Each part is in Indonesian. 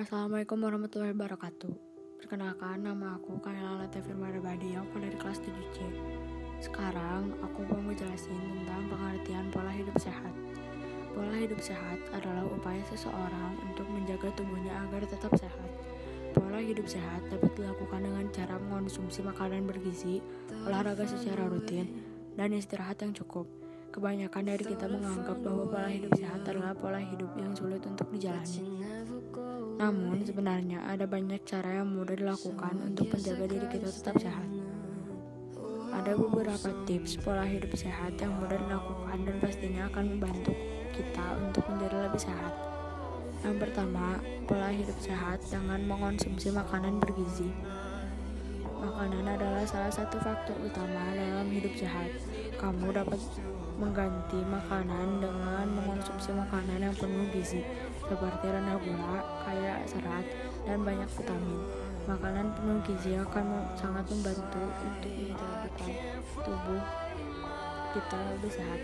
Assalamualaikum warahmatullahi wabarakatuh. Perkenalkan, nama aku Kaila Lete Firman Badi yang dari kelas 7C. Sekarang, aku mau ngejelasin tentang pengertian pola hidup sehat. Pola hidup sehat adalah upaya seseorang untuk menjaga tubuhnya agar tetap sehat. Pola hidup sehat dapat dilakukan dengan cara mengonsumsi makanan bergizi, olahraga secara rutin, dan istirahat yang cukup. Kebanyakan dari kita menganggap bahwa pola hidup sehat adalah pola hidup yang sulit untuk dijalani. Namun, sebenarnya ada banyak cara yang mudah dilakukan untuk menjaga diri kita tetap sehat. Ada beberapa tips pola hidup sehat yang mudah dilakukan dan pastinya akan membantu kita untuk menjadi lebih sehat. Yang pertama, pola hidup sehat dengan mengonsumsi makanan bergizi. Makanan adalah salah satu faktor utama dalam hidup sehat. Kamu dapat mengganti makanan dengan mengonsumsi makanan yang penuh gizi, seperti rendah gula, kaya serat, dan banyak vitamin. Makanan penuh gizi akan sangat membantu untuk menjadikan tubuh kita lebih sehat.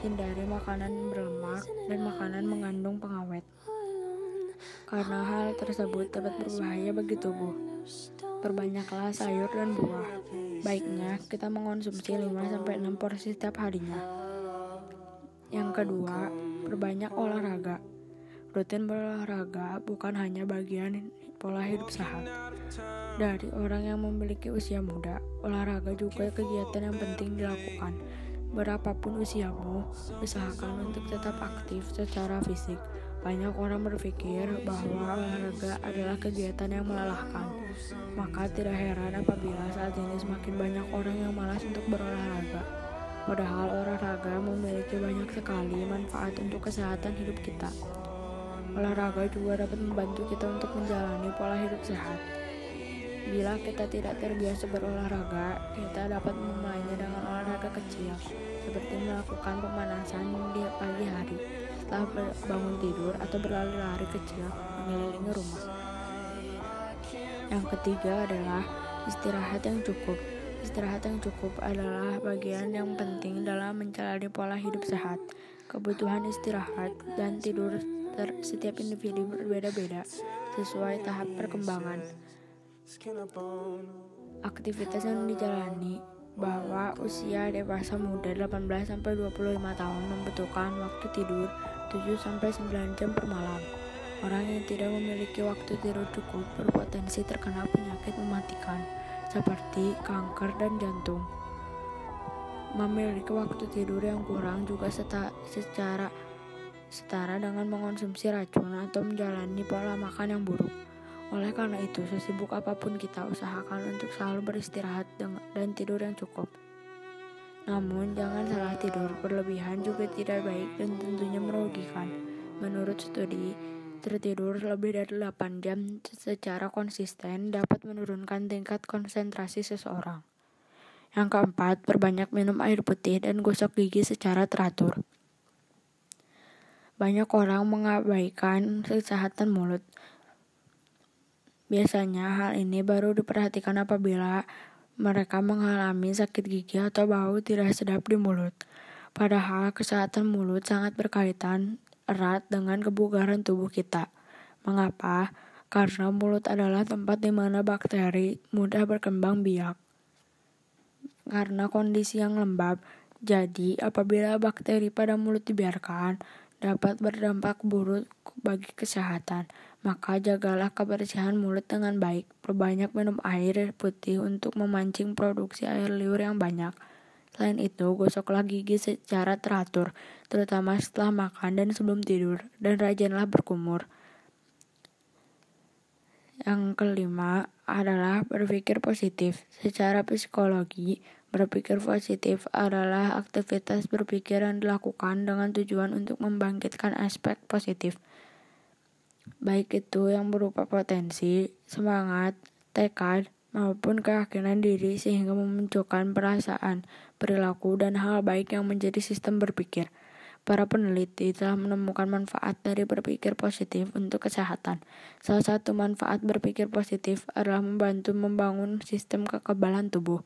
Hindari makanan berlemak dan makanan mengandung pengawet, karena hal tersebut dapat berbahaya bagi tubuh. Perbanyaklah sayur dan buah. Baiknya kita mengonsumsi 5-6 porsi setiap harinya. Yang kedua, perbanyak olahraga. Rutin berolahraga bukan hanya bagian pola hidup sehat. Dari orang yang memiliki usia muda, olahraga juga kegiatan yang penting dilakukan. Berapapun usiamu, usahakan untuk tetap aktif secara fisik. Banyak orang berpikir bahwa olahraga adalah kegiatan yang melelahkan. Maka tidak heran apabila saat ini semakin banyak orang yang malas untuk berolahraga. Padahal olahraga memiliki banyak sekali manfaat untuk kesehatan hidup kita. Olahraga juga dapat membantu kita untuk menjalani pola hidup sehat. Bila kita tidak terbiasa berolahraga, kita dapat memulainya dengan olahraga kecil, seperti melakukan pemanasan di pagi hari setelah bangun tidur atau berlari-lari kecil mengelilingi rumah. Yang ketiga adalah istirahat yang cukup. Istirahat yang cukup adalah bagian yang penting dalam menjalani pola hidup sehat. Kebutuhan istirahat dan tidur ter setiap individu berbeda-beda sesuai tahap perkembangan. Aktivitas yang dijalani bahwa usia dewasa muda 18 sampai 25 tahun membutuhkan waktu tidur 7-9 jam per malam. Orang yang tidak memiliki waktu tidur cukup berpotensi terkena penyakit mematikan, seperti kanker dan jantung. Memiliki waktu tidur yang kurang juga secara setara dengan mengonsumsi racun atau menjalani pola makan yang buruk. Oleh karena itu, sesibuk apa pun kita usahakan untuk selalu beristirahat dan tidur yang cukup. Namun, jangan salah tidur berlebihan juga tidak baik dan tentunya merugikan. Menurut studi, tertidur lebih dari 8 jam secara konsisten dapat menurunkan tingkat konsentrasi seseorang. Yang keempat, perbanyak minum air putih dan gosok gigi secara teratur. Banyak orang mengabaikan kesehatan mulut. Biasanya hal ini baru diperhatikan apabila mereka mengalami sakit gigi atau bau tidak sedap di mulut. Padahal kesehatan mulut sangat berkaitan erat dengan kebugaran tubuh kita. Mengapa? Karena mulut adalah tempat di mana bakteri mudah berkembang biak. Karena kondisi yang lembab, jadi apabila bakteri pada mulut dibiarkan, dapat berdampak buruk bagi kesehatan. Maka jagalah kebersihan mulut dengan baik. Perbanyak minum air putih untuk memancing produksi air liur yang banyak. Selain itu, gosoklah gigi secara teratur, terutama setelah makan dan sebelum tidur, dan rajinlah berkumur. Yang kelima adalah berpikir positif. Secara psikologi, Berpikir positif adalah aktivitas berpikir yang dilakukan dengan tujuan untuk membangkitkan aspek positif, baik itu yang berupa potensi, semangat, tekad, maupun keyakinan diri sehingga memunculkan perasaan, perilaku, dan hal baik yang menjadi sistem berpikir. Para peneliti telah menemukan manfaat dari berpikir positif untuk kesehatan. Salah satu manfaat berpikir positif adalah membantu membangun sistem kekebalan tubuh.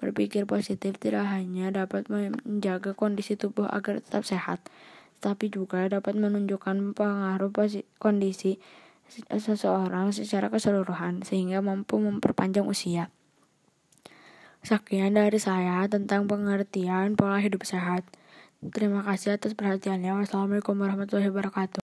Berpikir positif tidak hanya dapat menjaga kondisi tubuh agar tetap sehat, tapi juga dapat menunjukkan pengaruh kondisi seseorang secara keseluruhan sehingga mampu memperpanjang usia. Sekian dari saya tentang pengertian pola hidup sehat. Terima kasih atas perhatiannya. Wassalamualaikum warahmatullahi wabarakatuh.